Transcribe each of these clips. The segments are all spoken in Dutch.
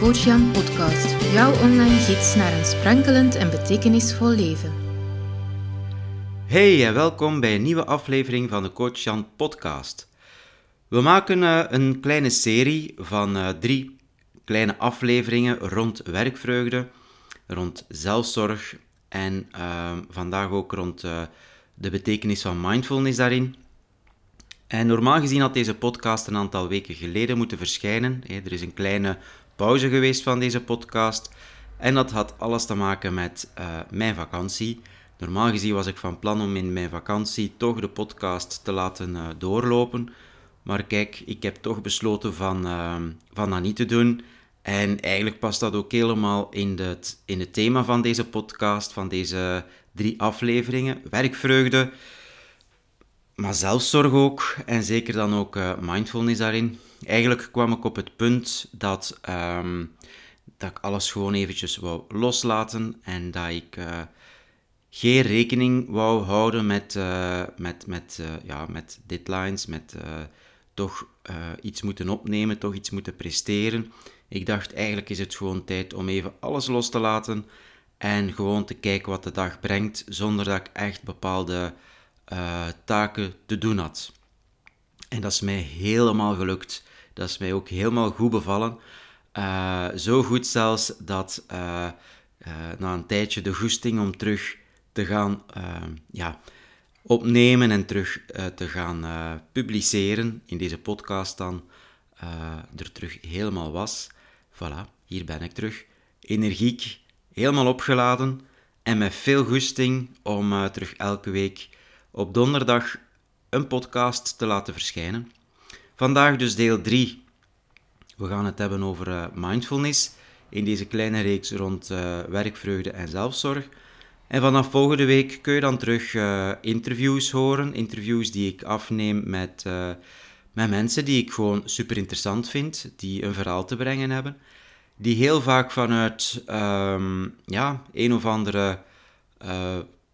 Coach Jan podcast, jouw online gids naar een sprankelend en betekenisvol leven. Hey en welkom bij een nieuwe aflevering van de Coach Jan podcast. We maken uh, een kleine serie van uh, drie kleine afleveringen rond werkvreugde, rond zelfzorg en uh, vandaag ook rond de betekenis van mindfulness daarin. En normaal gezien had deze podcast een aantal weken geleden moeten verschijnen. Er is een kleine pauze geweest van deze podcast. En dat had alles te maken met uh, mijn vakantie. Normaal gezien was ik van plan om in mijn vakantie toch de podcast te laten uh, doorlopen. Maar kijk, ik heb toch besloten van, uh, van dat niet te doen. En eigenlijk past dat ook helemaal in het, in het thema van deze podcast, van deze drie afleveringen. Werkvreugde, maar zelfzorg ook. En zeker dan ook uh, mindfulness daarin. Eigenlijk kwam ik op het punt dat, ehm, dat ik alles gewoon eventjes wou loslaten. En dat ik uh, geen rekening wou houden met, uh, met, met, ja, met deadlines, met toch iets moeten opnemen, toch iets moeten presteren. Ik dacht eigenlijk is het gewoon tijd om even alles los te laten en gewoon te kijken wat de dag brengt, zonder dat ik echt bepaalde uh, taken te doen had. En dat is mij helemaal gelukt. Dat is mij ook helemaal goed bevallen. Uh, zo goed zelfs dat uh, na een tijdje de goesting om terug te gaan ja, opnemen en terug te gaan publiceren, in deze podcast dan, er terug helemaal was. Voilà, hier ben ik terug. Energiek, helemaal opgeladen en met veel goesting om terug elke week op donderdag een podcast te laten verschijnen. Vandaag dus deel 3. We gaan het hebben over uh, mindfulness in deze kleine reeks rond uh, werkvreugde en zelfzorg. En vanaf volgende week kun je dan terug uh, interviews horen. Interviews die ik afneem met, met mensen die ik gewoon super interessant vind, die een verhaal te brengen hebben. Die heel vaak vanuit um, ja, een of andere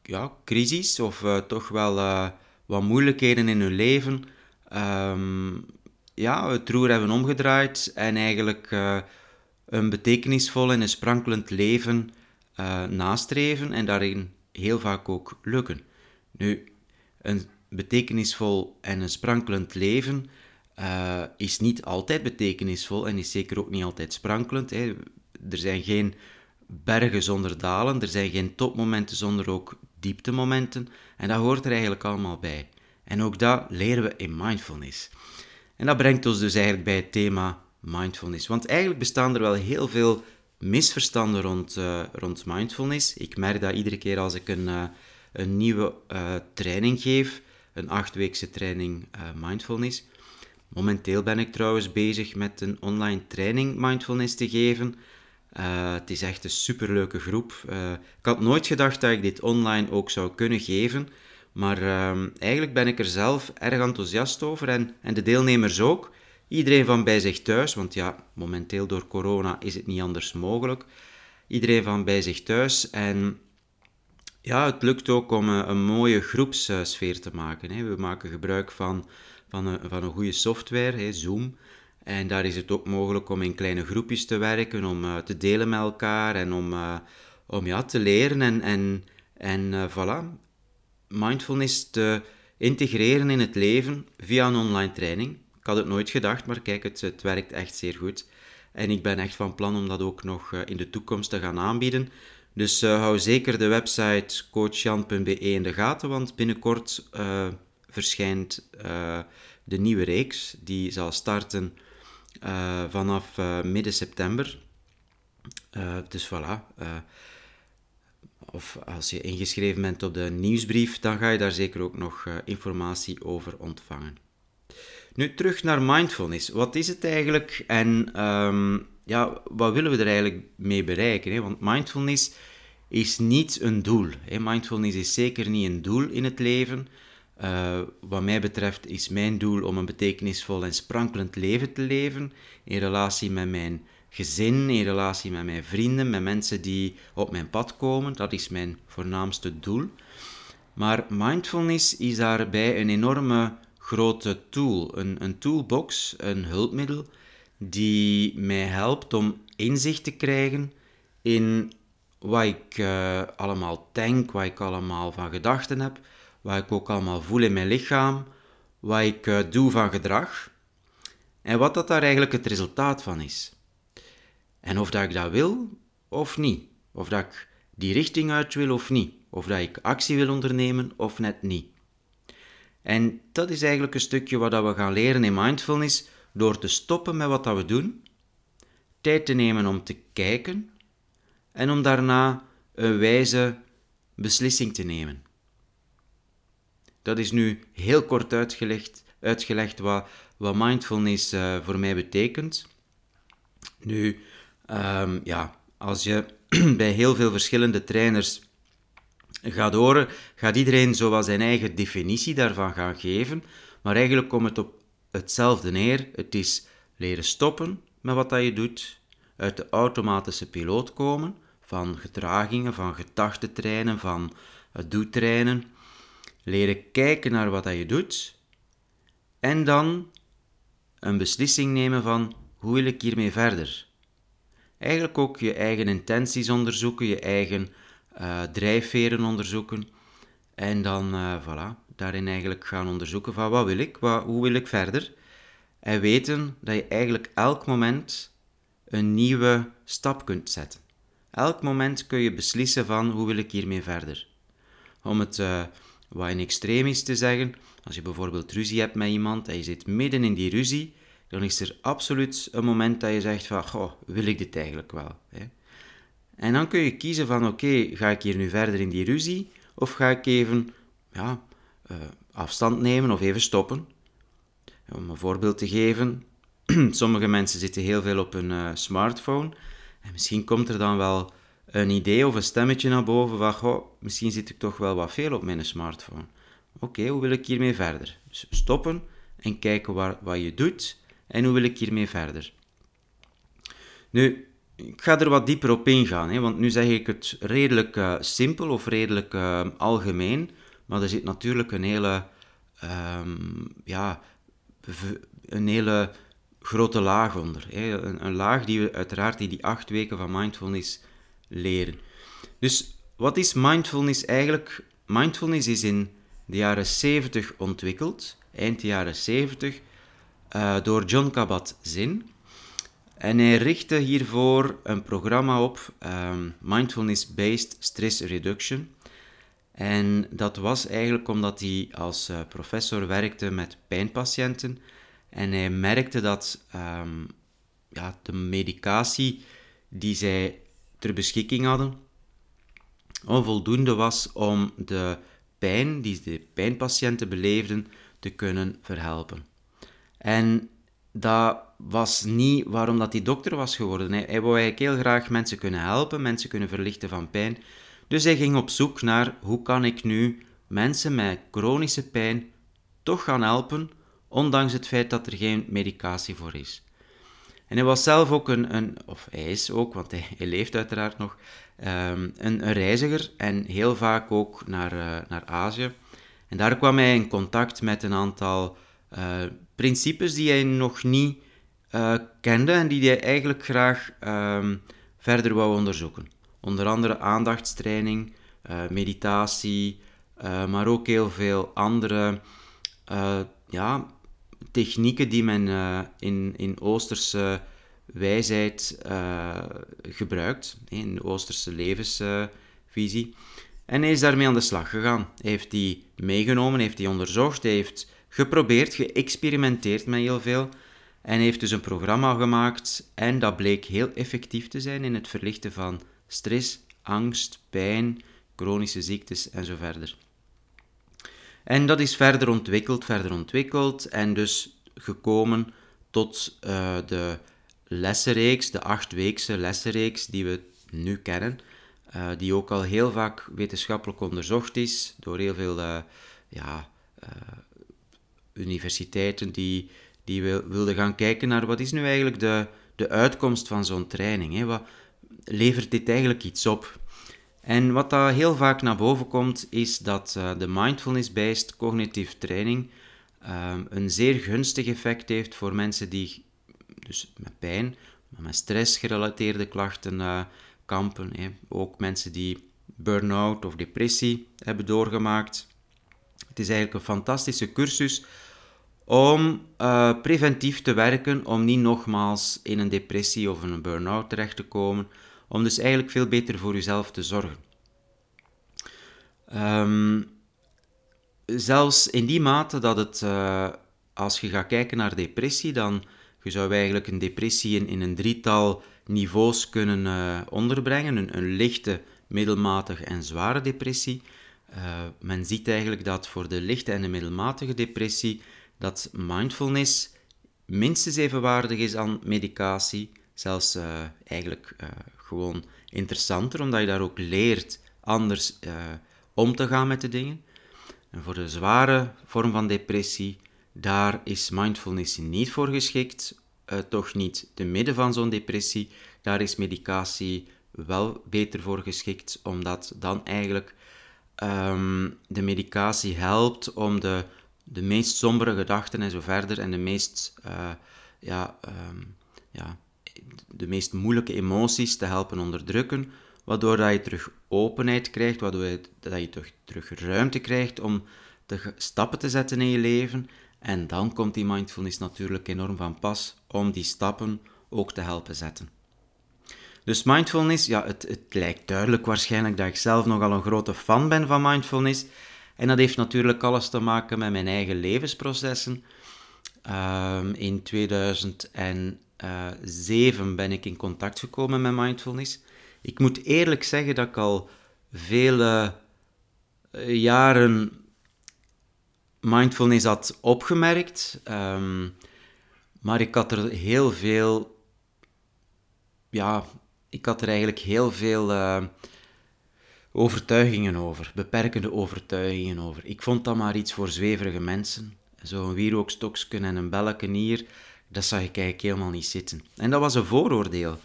ja, crisis of uh, toch wel uh, wat moeilijkheden in hun leven um, ja, het roer hebben omgedraaid en eigenlijk uh, een betekenisvol en een sprankelend leven nastreven en daarin heel vaak ook lukken. Nu, een betekenisvol en een sprankelend leven is niet altijd betekenisvol en is zeker ook niet altijd sprankelend. Hè. Er zijn geen bergen zonder dalen, er zijn geen topmomenten zonder ook dieptemomenten en dat hoort er eigenlijk allemaal bij. En ook dat leren we in mindfulness. En dat brengt ons dus eigenlijk bij het thema mindfulness. Want eigenlijk bestaan er wel heel veel misverstanden rond, uh, rond mindfulness. Ik merk dat iedere keer als ik een, uh, een nieuwe uh, training geef, een achtweekse training mindfulness. Momenteel ben ik trouwens bezig met een online training mindfulness te geven. Uh, het is echt een superleuke groep. Uh, ik had nooit gedacht dat ik dit online ook zou kunnen geven. Maar uh, eigenlijk ben ik er zelf erg enthousiast over en, en de deelnemers ook. Iedereen van bij zich thuis, want ja, momenteel door corona is het niet anders mogelijk. Iedereen van bij zich thuis. En ja, het lukt ook om een, een mooie groepssfeer te maken. Hè. We maken gebruik van, van, een, van een goede software, hè, Zoom. En daar is het ook mogelijk om in kleine groepjes te werken, om uh, te delen met elkaar en om, uh, om ja, te leren en, en, en uh, voilà, mindfulness te integreren in het leven via een online training. Ik had het nooit gedacht, maar kijk, het, het werkt echt zeer goed. En ik ben echt van plan om dat ook nog in de toekomst te gaan aanbieden. Dus hou zeker de website coachjan.be in de gaten, want binnenkort verschijnt de nieuwe reeks. Die zal starten uh, vanaf uh, midden september. Uh, dus voilà. of als je ingeschreven bent op de nieuwsbrief, dan ga je daar zeker ook nog informatie over ontvangen. Nu terug naar mindfulness. Wat is het eigenlijk en um, ja, wat willen we er eigenlijk mee bereiken? Hè? Want mindfulness is niet een doel. Hè? Mindfulness is zeker niet een doel in het leven. Uh, wat mij betreft is mijn doel om een betekenisvol en sprankelend leven te leven in relatie met mijn gezin, in relatie met mijn vrienden, met mensen die op mijn pad komen. Dat is mijn voornaamste doel. Maar mindfulness is daarbij een enorme grote tool, een, een toolbox, een hulpmiddel, die mij helpt om inzicht te krijgen in wat ik uh, allemaal denk, wat ik allemaal van gedachten heb, wat ik ook allemaal voel in mijn lichaam, wat ik uh, doe van gedrag en wat dat daar eigenlijk het resultaat van is. En of dat ik dat wil of niet, of dat ik die richting uit wil of niet, of dat ik actie wil ondernemen of net niet. En dat is eigenlijk een stukje wat we gaan leren in mindfulness door te stoppen met wat dat we doen, tijd te nemen om te kijken en om daarna een wijze beslissing te nemen. Dat is nu heel kort uitgelegd, uitgelegd wat, wat mindfulness uh, voor mij betekent. Nu, um, ja, als je bij heel veel verschillende trainers gaat horen, gaat iedereen zo wat zijn eigen definitie daarvan gaan geven, maar eigenlijk komt het op hetzelfde neer. Het is leren stoppen met wat dat je doet, uit de automatische piloot komen, van gedragingen, van gedachtentreinen, van het doetreinen, leren kijken naar wat je doet en dan een beslissing nemen van hoe wil ik hiermee verder. Eigenlijk ook je eigen intenties onderzoeken, je eigen uh, drijfveren onderzoeken en dan uh, voilà, daarin eigenlijk gaan onderzoeken van wat wil ik, wat, hoe wil ik verder en weten dat je eigenlijk elk moment een nieuwe stap kunt zetten. Elk moment kun je beslissen van hoe wil ik hiermee verder. Om het uh, wat in extreem is te zeggen, als je bijvoorbeeld ruzie hebt met iemand en je zit midden in die ruzie, dan is er absoluut een moment dat je zegt van, goh, wil ik dit eigenlijk wel? Hè? En dan kun je kiezen van, oké, ga ik hier nu verder in die ruzie, of ga ik even ja, uh, afstand nemen of even stoppen? Om een voorbeeld te geven, sommige mensen zitten heel veel op hun uh, smartphone, en misschien komt er dan wel een idee of een stemmetje naar boven van, misschien zit ik toch wel wat veel op mijn smartphone. Oké, hoe wil ik hiermee verder? Dus stoppen en kijken waar, wat je doet en hoe wil ik hiermee verder. Nu, ik ga er wat dieper op ingaan, hè, want nu zeg ik het redelijk uh, simpel of redelijk uh, algemeen, maar er zit natuurlijk een hele, um, ja, een hele grote laag onder. Hè. Een, een, laag die we uiteraard in die acht weken van mindfulness leren. Dus wat is mindfulness eigenlijk? Mindfulness is in de jaren 70 ontwikkeld, eind jaren 70, uh, door John Kabat-Zinn. En hij richtte hiervoor een programma op, um, Mindfulness-Based Stress Reduction. En dat was eigenlijk omdat hij als uh, professor werkte met pijnpatiënten. En hij merkte dat um, ja, de medicatie die zij ter beschikking hadden, onvoldoende was om de pijn die de pijnpatiënten beleefden te kunnen verhelpen. En dat was niet waarom dat hij dokter was geworden. Hij, hij wou eigenlijk heel graag mensen kunnen helpen, mensen kunnen verlichten van pijn. Dus hij ging op zoek naar hoe kan ik nu mensen met chronische pijn toch gaan helpen, ondanks het feit dat er geen medicatie voor is. En hij was zelf ook een, een of hij is ook, want hij, hij leeft uiteraard nog, um, een, reiziger en heel vaak ook naar, uh, naar Azië. En daar kwam hij in contact met een aantal uh, principes die hij nog niet uh, kende en die hij eigenlijk graag um, verder wou onderzoeken. Onder andere aandachtstraining, meditatie, maar ook heel veel andere ja, technieken die men uh, in, in Oosterse wijsheid uh, gebruikt, in de Oosterse levensvisie. en hij is daarmee aan de slag gegaan. Hij heeft die meegenomen, heeft die onderzocht, hij heeft geprobeerd, geëxperimenteerd met heel veel. En heeft dus een programma gemaakt en dat bleek heel effectief te zijn in het verlichten van stress, angst, pijn, chronische ziektes en zo verder. En dat is verder ontwikkeld, verder ontwikkeld en dus gekomen tot uh, de lessenreeks, de achtweekse lessenreeks die we nu kennen, uh, die ook al heel vaak wetenschappelijk onderzocht is door heel veel uh, ja, universiteiten die, die wilden gaan kijken naar wat is nu eigenlijk de, de uitkomst van zo'n training. Hè? Wat, levert dit eigenlijk iets op? En wat daar heel vaak naar boven komt, is dat uh, de mindfulness-based cognitive training um, een zeer gunstig effect heeft voor mensen die dus met pijn, met stressgerelateerde klachten uh, kampen. Hè. Ook mensen die burn-out of depressie hebben doorgemaakt. Het is eigenlijk een fantastische cursus om uh, preventief te werken, om niet nogmaals in een depressie of een burn-out terecht te komen, om dus eigenlijk veel beter voor jezelf te zorgen. Um, zelfs in die mate dat het, uh, als je gaat kijken naar depressie, dan je zou eigenlijk een depressie in, in een drietal niveaus kunnen uh, onderbrengen. Een, lichte, middelmatige en zware depressie. Uh, men ziet eigenlijk dat voor de lichte en de middelmatige depressie dat mindfulness minstens evenwaardig is aan medicatie. Zelfs eigenlijk gewoon interessanter, omdat je daar ook leert anders om te gaan met de dingen. En voor de zware vorm van depressie, daar is mindfulness niet voor geschikt, uh, toch niet te midden van zo'n depressie. Daar is medicatie wel beter voor geschikt, omdat dan eigenlijk um, de medicatie helpt om de, de meest sombere gedachten en zo verder en de meest, uh, ja, um, ja, de meest moeilijke emoties te helpen onderdrukken, waardoor dat je terug openheid krijgt, waardoor je, dat je terug, terug ruimte krijgt om te, stappen te zetten in je leven. En dan komt die mindfulness natuurlijk enorm van pas om die stappen ook te helpen zetten. Dus mindfulness, ja, het, het lijkt duidelijk waarschijnlijk dat ik zelf nogal een grote fan ben van mindfulness. En dat heeft natuurlijk alles te maken met mijn eigen levensprocessen. Um, in 2007 ben ik in contact gekomen met mindfulness. Ik moet eerlijk zeggen dat ik al vele eh, jaren mindfulness had opgemerkt, um, maar ik had er heel veel, ja, ik had er eigenlijk heel veel uh, overtuigingen over, beperkende overtuigingen over. Ik vond dat maar iets voor zweverige mensen. Zo'n wierookstokje en een belletje hier, dat zag ik eigenlijk helemaal niet zitten. En dat was een vooroordeel,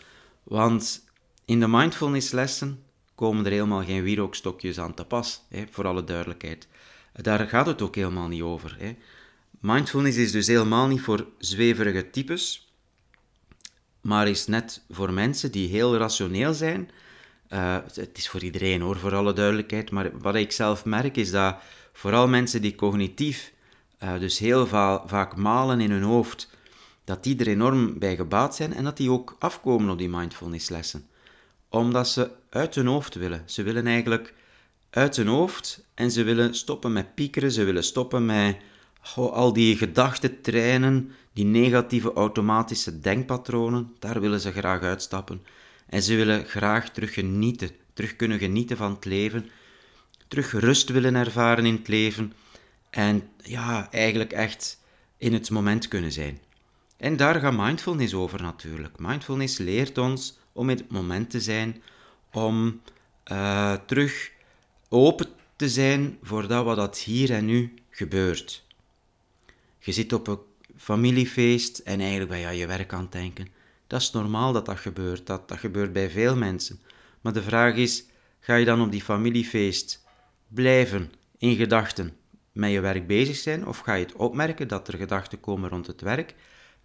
want in de mindfulnesslessen komen er helemaal geen wierookstokjes aan te pas, hè, voor alle duidelijkheid. Daar gaat het ook helemaal niet over. Hè. Mindfulness is dus helemaal niet voor zweverige types, maar is net voor mensen die heel rationeel zijn. Uh, het is voor iedereen hoor, voor alle duidelijkheid, maar wat ik zelf merk is dat vooral mensen die cognitief, uh, dus heel va vaak malen in hun hoofd, dat die er enorm bij gebaat zijn en dat die ook afkomen op die mindfulnesslessen omdat ze uit hun hoofd willen. Ze willen eigenlijk uit hun hoofd en ze willen stoppen met piekeren, ze willen stoppen met al die gedachtentreinen, die negatieve automatische denkpatronen, daar willen ze graag uitstappen. En ze willen graag terug genieten, terug kunnen genieten van het leven, terug rust willen ervaren in het leven en ja, eigenlijk echt in het moment kunnen zijn. En daar gaat mindfulness over natuurlijk. Mindfulness leert ons om in het moment te zijn, om uh, terug open te zijn voor dat wat dat hier en nu gebeurt. Je zit op een familiefeest en eigenlijk ben je aan je werk aan het denken. Dat is normaal dat dat gebeurt, dat, dat gebeurt bij veel mensen. Maar de vraag is, ga je dan op die familiefeest blijven in gedachten met je werk bezig zijn, of ga je het opmerken dat er gedachten komen rond het werk?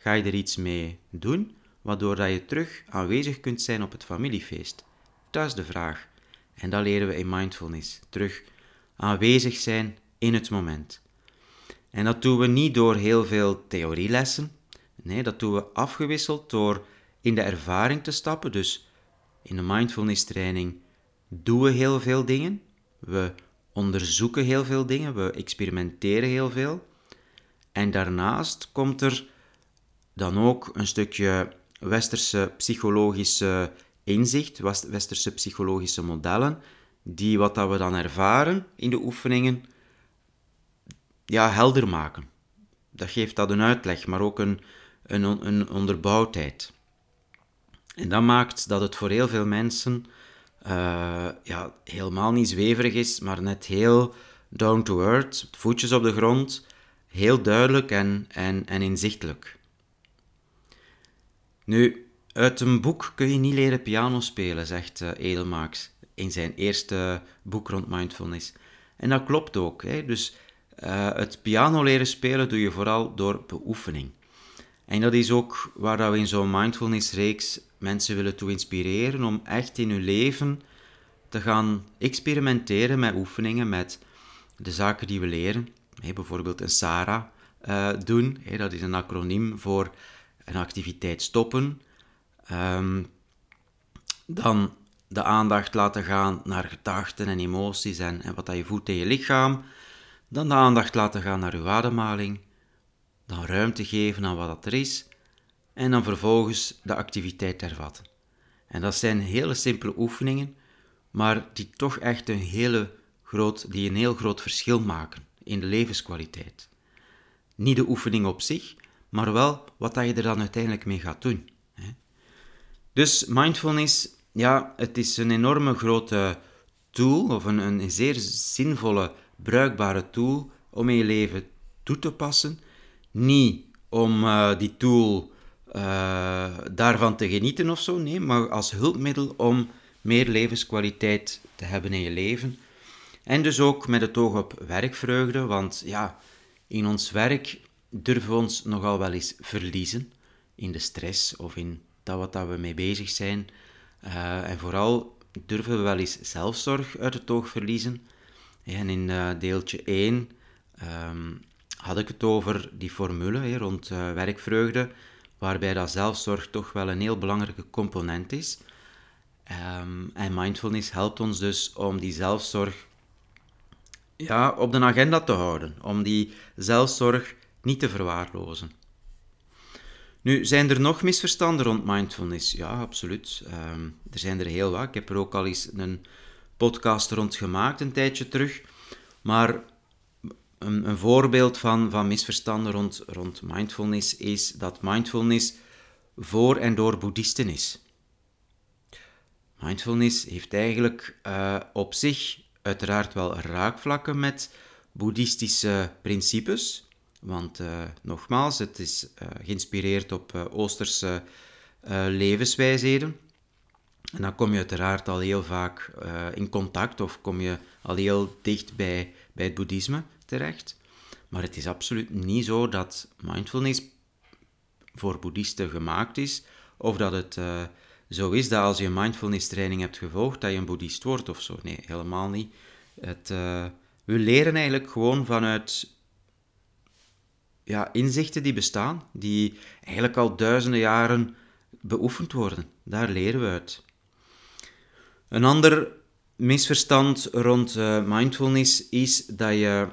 Ga je er iets mee doen? waardoor dat je terug aanwezig kunt zijn op het familiefeest? Dat is de vraag. En dat leren we in mindfulness. Terug aanwezig zijn in het moment. En dat doen we niet door heel veel theorielessen. Nee, dat doen we afgewisseld door in de ervaring te stappen. Dus in de mindfulness training doen we heel veel dingen. We onderzoeken heel veel dingen. We experimenteren heel veel. En daarnaast komt er dan ook een stukje westerse psychologische inzicht, westerse psychologische modellen, die wat dat we dan ervaren in de oefeningen, ja, helder maken. Dat geeft dat een uitleg, maar ook een, een, een onderbouwdheid. En dat maakt dat het voor heel veel mensen uh, ja, helemaal niet zweverig is, maar net heel down to earth, voetjes op de grond, heel duidelijk en, en, en inzichtelijk. Nu, uit een boek kun je niet leren piano spelen, zegt uh, Edelmaaks in zijn eerste boek rond mindfulness. En dat klopt ook. Hè? Dus uh, het piano leren spelen doe je vooral door beoefening. En dat is ook waar we in zo'n mindfulness-reeks mensen willen toe inspireren om echt in hun leven te gaan experimenteren met oefeningen, met de zaken die we leren. bijvoorbeeld een SARA uh, doen, dat is een acroniem voor een activiteit stoppen. Ehm, dan de aandacht laten gaan naar gedachten en emoties en, en wat dat je voelt in je lichaam. Dan de aandacht laten gaan naar je ademhaling. Dan ruimte geven aan wat dat er is. En dan vervolgens de activiteit hervatten. En dat zijn hele simpele oefeningen, maar die toch echt een, hele groot, die een heel groot verschil maken in de levenskwaliteit. Niet de oefening op zich, maar wel wat dat je er dan uiteindelijk mee gaat doen. Dus mindfulness, ja, het is een enorme grote tool, of een, een zeer zinvolle, bruikbare tool om in je leven toe te passen. Niet om uh, die tool uh, daarvan te genieten of zo, nee, maar als hulpmiddel om meer levenskwaliteit te hebben in je leven. En dus ook met het oog op werkvreugde, want ja, in ons werk durven we ons nogal wel eens verliezen in de stress of in dat wat we mee bezig zijn. Uh, en vooral durven we wel eens zelfzorg uit het oog verliezen. En in uh, deeltje 1 um, ehm, had ik het over die formule rond uh, werkvreugde, waarbij dat zelfzorg toch wel een heel belangrijke component is. Um, en mindfulness helpt ons dus om die zelfzorg ja, op de agenda te houden, om die zelfzorg niet te verwaarlozen. Nu, zijn er nog misverstanden rond mindfulness? Ja, absoluut. Um, er zijn er heel wat. Ik heb er ook al eens een podcast rond gemaakt een tijdje terug. Maar een, een voorbeeld van, van misverstanden rond, rond mindfulness is dat mindfulness voor en door boeddhisten is. Mindfulness heeft eigenlijk uh, op zich uiteraard wel raakvlakken met boeddhistische principes. Want uh, nogmaals, het is uh, geïnspireerd op uh, Oosterse levenswijsheden. En dan kom je uiteraard al heel vaak in contact of kom je al heel dicht bij, bij het boeddhisme terecht. Maar het is absoluut niet zo dat mindfulness voor boeddhisten gemaakt is, of dat het zo is dat als je een mindfulness training hebt gevolgd, dat je een boeddhist wordt of zo. Nee, helemaal niet. Het, we leren eigenlijk gewoon vanuit ja, inzichten die bestaan, die eigenlijk al duizenden jaren beoefend worden. Daar leren we uit. Een ander misverstand rond uh, mindfulness is dat je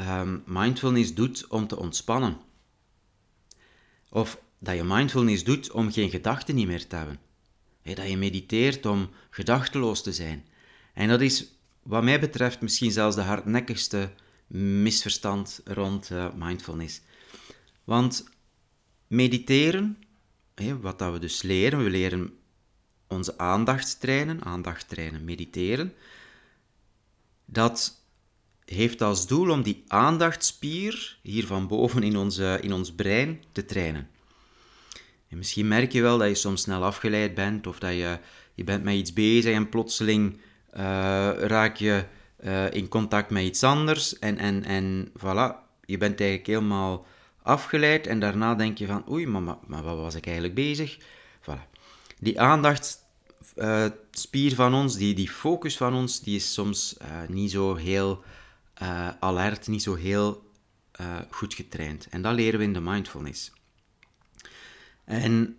uh, mindfulness doet om te ontspannen. Of dat je mindfulness doet om geen gedachten niet meer te hebben. dat je mediteert om gedachteloos te zijn. En dat is, wat mij betreft, misschien zelfs de hardnekkigste misverstand rond uh, mindfulness. Want mediteren, wat dat we dus leren, we leren onze aandacht trainen, aandacht trainen, mediteren, dat heeft als doel om die aandachtspier hier van boven in, onze, in ons brein te trainen. En misschien merk je wel dat je soms snel afgeleid bent of dat je, je bent met iets bezig en plotseling uh, raak je uh, in contact met iets anders en, en, en voilà, je bent eigenlijk helemaal afgeleid en daarna denk je van oei, maar, maar, wat was ik eigenlijk bezig? Voilà. Die aandachtspier uh, van ons, die, die focus van ons, die is soms uh, niet zo heel alert, niet zo heel goed getraind. En dat leren we in de mindfulness. En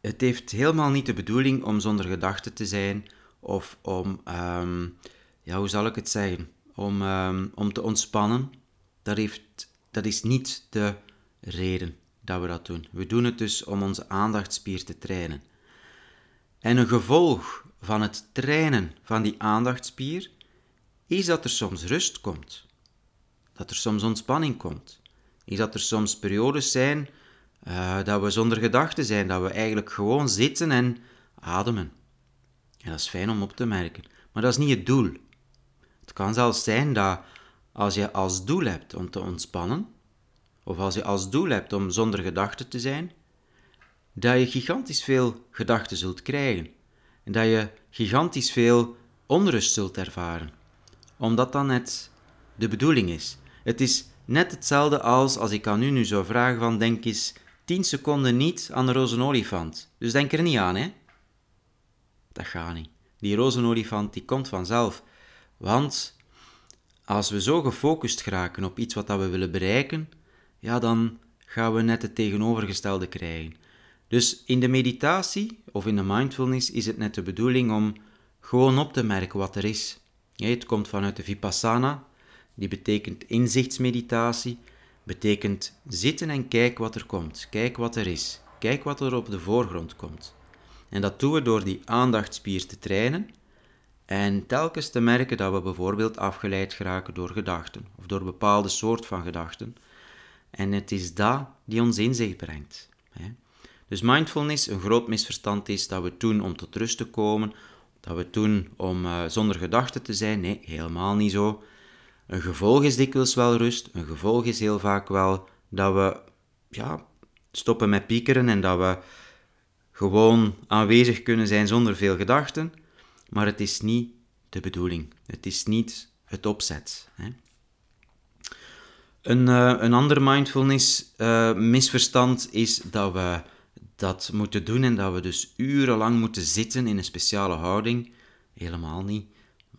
het heeft helemaal niet de bedoeling om zonder gedachten te zijn of om um, ja, hoe zal ik het zeggen? Om, um, om te ontspannen. Dat, heeft, dat is niet de reden dat we dat doen. We doen het dus om onze aandachtspier te trainen. En een gevolg van het trainen van die aandachtspier is dat er soms rust komt. Dat er soms ontspanning komt. Is dat er soms periodes zijn uh, dat we zonder gedachten zijn, dat we eigenlijk gewoon zitten en ademen. En dat is fijn om op te merken. Maar dat is niet het doel. Het kan zelfs zijn dat als je als doel hebt om te ontspannen, of als je als doel hebt om zonder gedachten te zijn, dat je gigantisch veel gedachten zult krijgen. En dat je gigantisch veel onrust zult ervaren. Omdat dat net de bedoeling is. Het is net hetzelfde als als ik aan u nu zou vragen van denk eens 10 seconden niet aan de roze olifant. Dus denk er niet aan, hè. Dat gaat niet. Die roze olifant die komt vanzelf. Want als we zo gefocust geraken op iets wat we willen bereiken, ja, dan gaan we net het tegenovergestelde krijgen. Dus in de meditatie of in de mindfulness is het net de bedoeling om gewoon op te merken wat er is. Het komt vanuit de Vipassana, die betekent inzichtsmeditatie, betekent zitten en kijk wat er komt, kijk wat er is, kijk wat er op de voorgrond komt. En dat doen we door die aandachtspier te trainen en telkens te merken dat we bijvoorbeeld afgeleid geraken door gedachten of door bepaalde soort van gedachten. En het is dat die ons inzicht brengt. Dus mindfulness, een groot misverstand is dat we doen om tot rust te komen, dat we doen om uh, zonder gedachten te zijn. Nee, helemaal niet zo. Een gevolg is dikwijls wel rust. Een gevolg is heel vaak wel dat we ja, stoppen met piekeren en dat we gewoon aanwezig kunnen zijn zonder veel gedachten. Maar het is niet de bedoeling. Het is niet het opzet. Hè. Een, uh, een ander mindfulness uh, misverstand is dat we dat moeten doen en dat we dus urenlang moeten zitten in een speciale houding. Helemaal niet.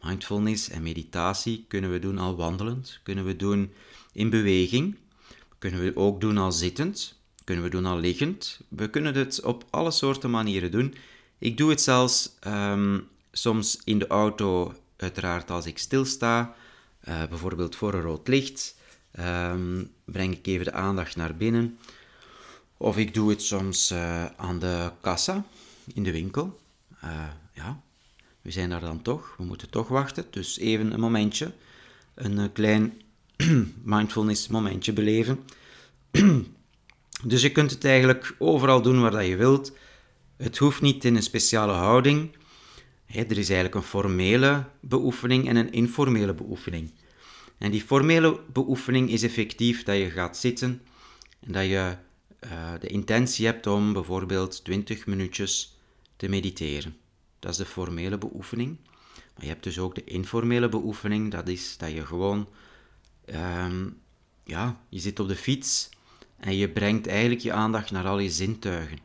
Mindfulness en meditatie kunnen we doen al wandelend, kunnen we doen in beweging, kunnen we ook doen al zittend, kunnen we doen al liggend. We kunnen het op alle soorten manieren doen. Ik doe het zelfs um, soms in de auto, uiteraard als ik stilsta, uh, bijvoorbeeld voor een rood licht. Um, breng ik even de aandacht naar binnen. Of ik doe het soms uh, aan de kassa in de winkel. Uh, ja, we zijn daar dan toch, we moeten toch wachten. Dus even een momentje, een klein mindfulness momentje beleven. dus je kunt het eigenlijk overal doen waar dat je wilt. Het hoeft niet in een speciale houding. Er is eigenlijk een formele beoefening en een informele beoefening. En die formele beoefening is effectief dat je gaat zitten en dat je uh, de intentie hebt om bijvoorbeeld 20 minuutjes te mediteren. Dat is de formele beoefening. Maar je hebt dus ook de informele beoefening, dat is dat je gewoon, um, ja, je zit op de fiets en je brengt eigenlijk je aandacht naar al je zintuigen.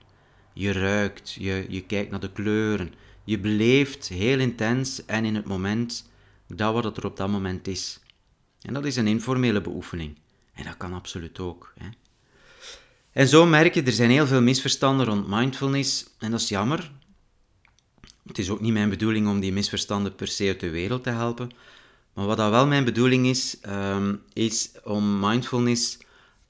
Je ruikt, je, je kijkt naar de kleuren, je beleeft heel intens en in het moment dat wat er op dat moment is. En dat is een informele beoefening. En dat kan absoluut ook. Hè. En zo merk je, er zijn heel veel misverstanden rond mindfulness en dat is jammer. Het is ook niet mijn bedoeling om die misverstanden per se uit de wereld te helpen. Maar wat dat wel mijn bedoeling is, um, is om mindfulness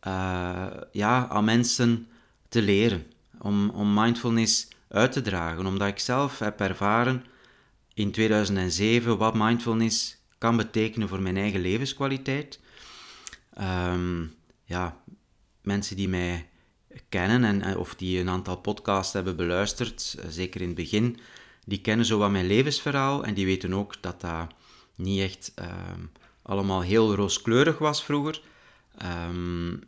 uh, ja, aan mensen te leren. Om, om mindfulness uit te dragen. Omdat ik zelf heb ervaren in 2007 wat mindfulness kan betekenen voor mijn eigen levenskwaliteit. Um, ja, mensen die mij kennen en, eh, of die een aantal podcasts hebben beluisterd, eh, zeker in het begin, die kennen zo wat mijn levensverhaal en die weten ook dat dat niet echt ehm, allemaal heel rooskleurig was vroeger. Um,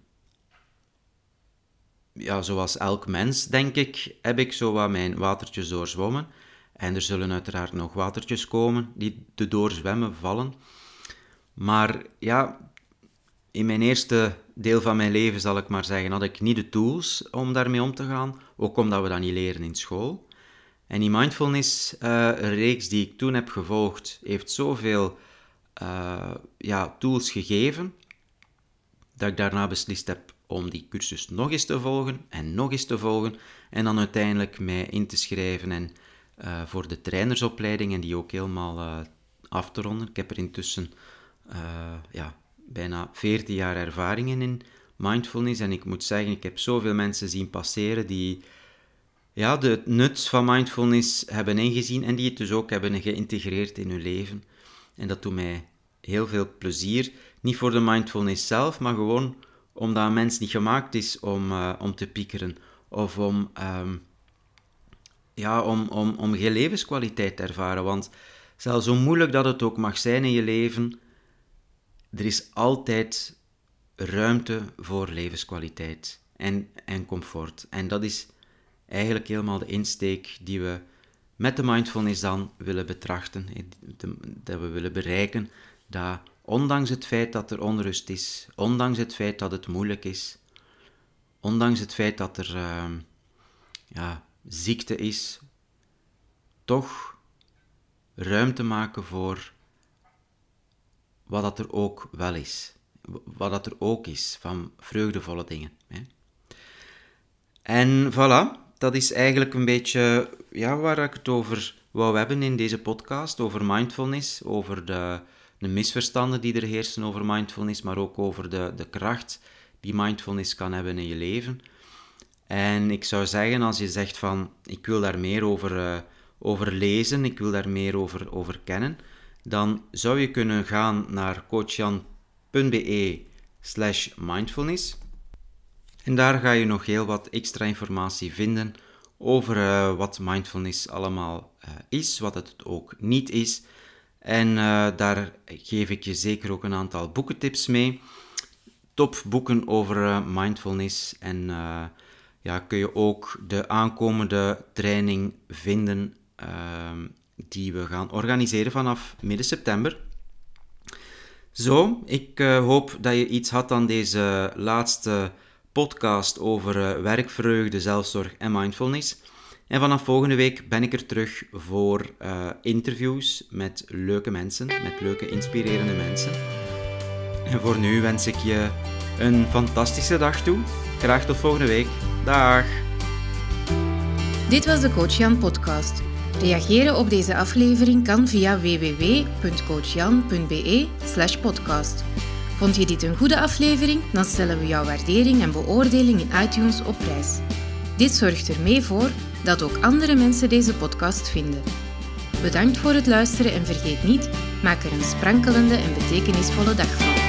ja, zoals elk mens, denk ik, heb ik zo mijn watertjes doorzwommen. En er zullen uiteraard nog watertjes komen die te doorzwemmen vallen. Maar ja, in mijn eerste deel van mijn leven, zal ik maar zeggen, had ik niet de tools om daarmee om te gaan. Ook omdat we dat niet leren in school. En die mindfulness-reeks uh, die ik toen heb gevolgd, heeft zoveel uh, ja, tools gegeven, dat ik daarna beslist heb om die cursus nog eens te volgen en nog eens te volgen. En dan uiteindelijk mij in te schrijven en uh, voor de trainersopleiding en die ook helemaal af te ronden. Ik heb er intussen ja, bijna 14 jaar ervaringen in mindfulness. En ik moet zeggen, ik heb zoveel mensen zien passeren die ja, de nut van mindfulness hebben ingezien en die het dus ook hebben geïntegreerd in hun leven. En dat doet mij heel veel plezier. Niet voor de mindfulness zelf, maar gewoon omdat een mens niet gemaakt is om, uh, om te piekeren of om, um, ja, om, om, om geen levenskwaliteit te ervaren. Want zelfs zo moeilijk dat het ook mag zijn in je leven, er is altijd ruimte voor levenskwaliteit en, en comfort. En dat is eigenlijk helemaal de insteek die we met de mindfulness dan willen betrachten, dat we willen bereiken, dat ondanks het feit dat er onrust is, ondanks het feit dat het moeilijk is, ondanks het feit dat er ehm, ja, ziekte is, toch ruimte maken voor wat dat er ook wel is. Wat dat er ook is van vreugdevolle dingen. Hè. En voilà, dat is eigenlijk een beetje ja, waar ik het over wou hebben in deze podcast. Over mindfulness, over de, de misverstanden die er heersen over mindfulness, maar ook over de, de kracht die mindfulness kan hebben in je leven. En ik zou zeggen, als je zegt van, ik wil daar meer over, uh, over lezen, ik wil daar meer over, over kennen, dan zou je kunnen gaan naar coachjan.be slash mindfulness. En daar ga je nog heel wat extra informatie vinden over uh, wat mindfulness allemaal uh, is, wat het ook niet is. En uh, daar geef ik je zeker ook een aantal boekentips mee. Top boeken over mindfulness. En ja, kun je ook de aankomende training vinden ehm, die we gaan organiseren vanaf midden september. Zo, ik hoop dat je iets had aan deze laatste podcast over werkvreugde, zelfzorg en mindfulness. En vanaf volgende week ben ik er terug voor uh, interviews met leuke mensen, met leuke, inspirerende mensen. En voor nu wens ik je een fantastische dag toe. Graag tot volgende week. Dag! Dit was de Coach Jan podcast. Reageren op deze aflevering kan via www.coachjan.be/podcast. Vond je dit een goede aflevering? Dan stellen we jouw waardering en beoordeling in iTunes op prijs. Dit zorgt er mee voor dat ook andere mensen deze podcast vinden. Bedankt voor het luisteren en vergeet niet, maak er een sprankelende en betekenisvolle dag van.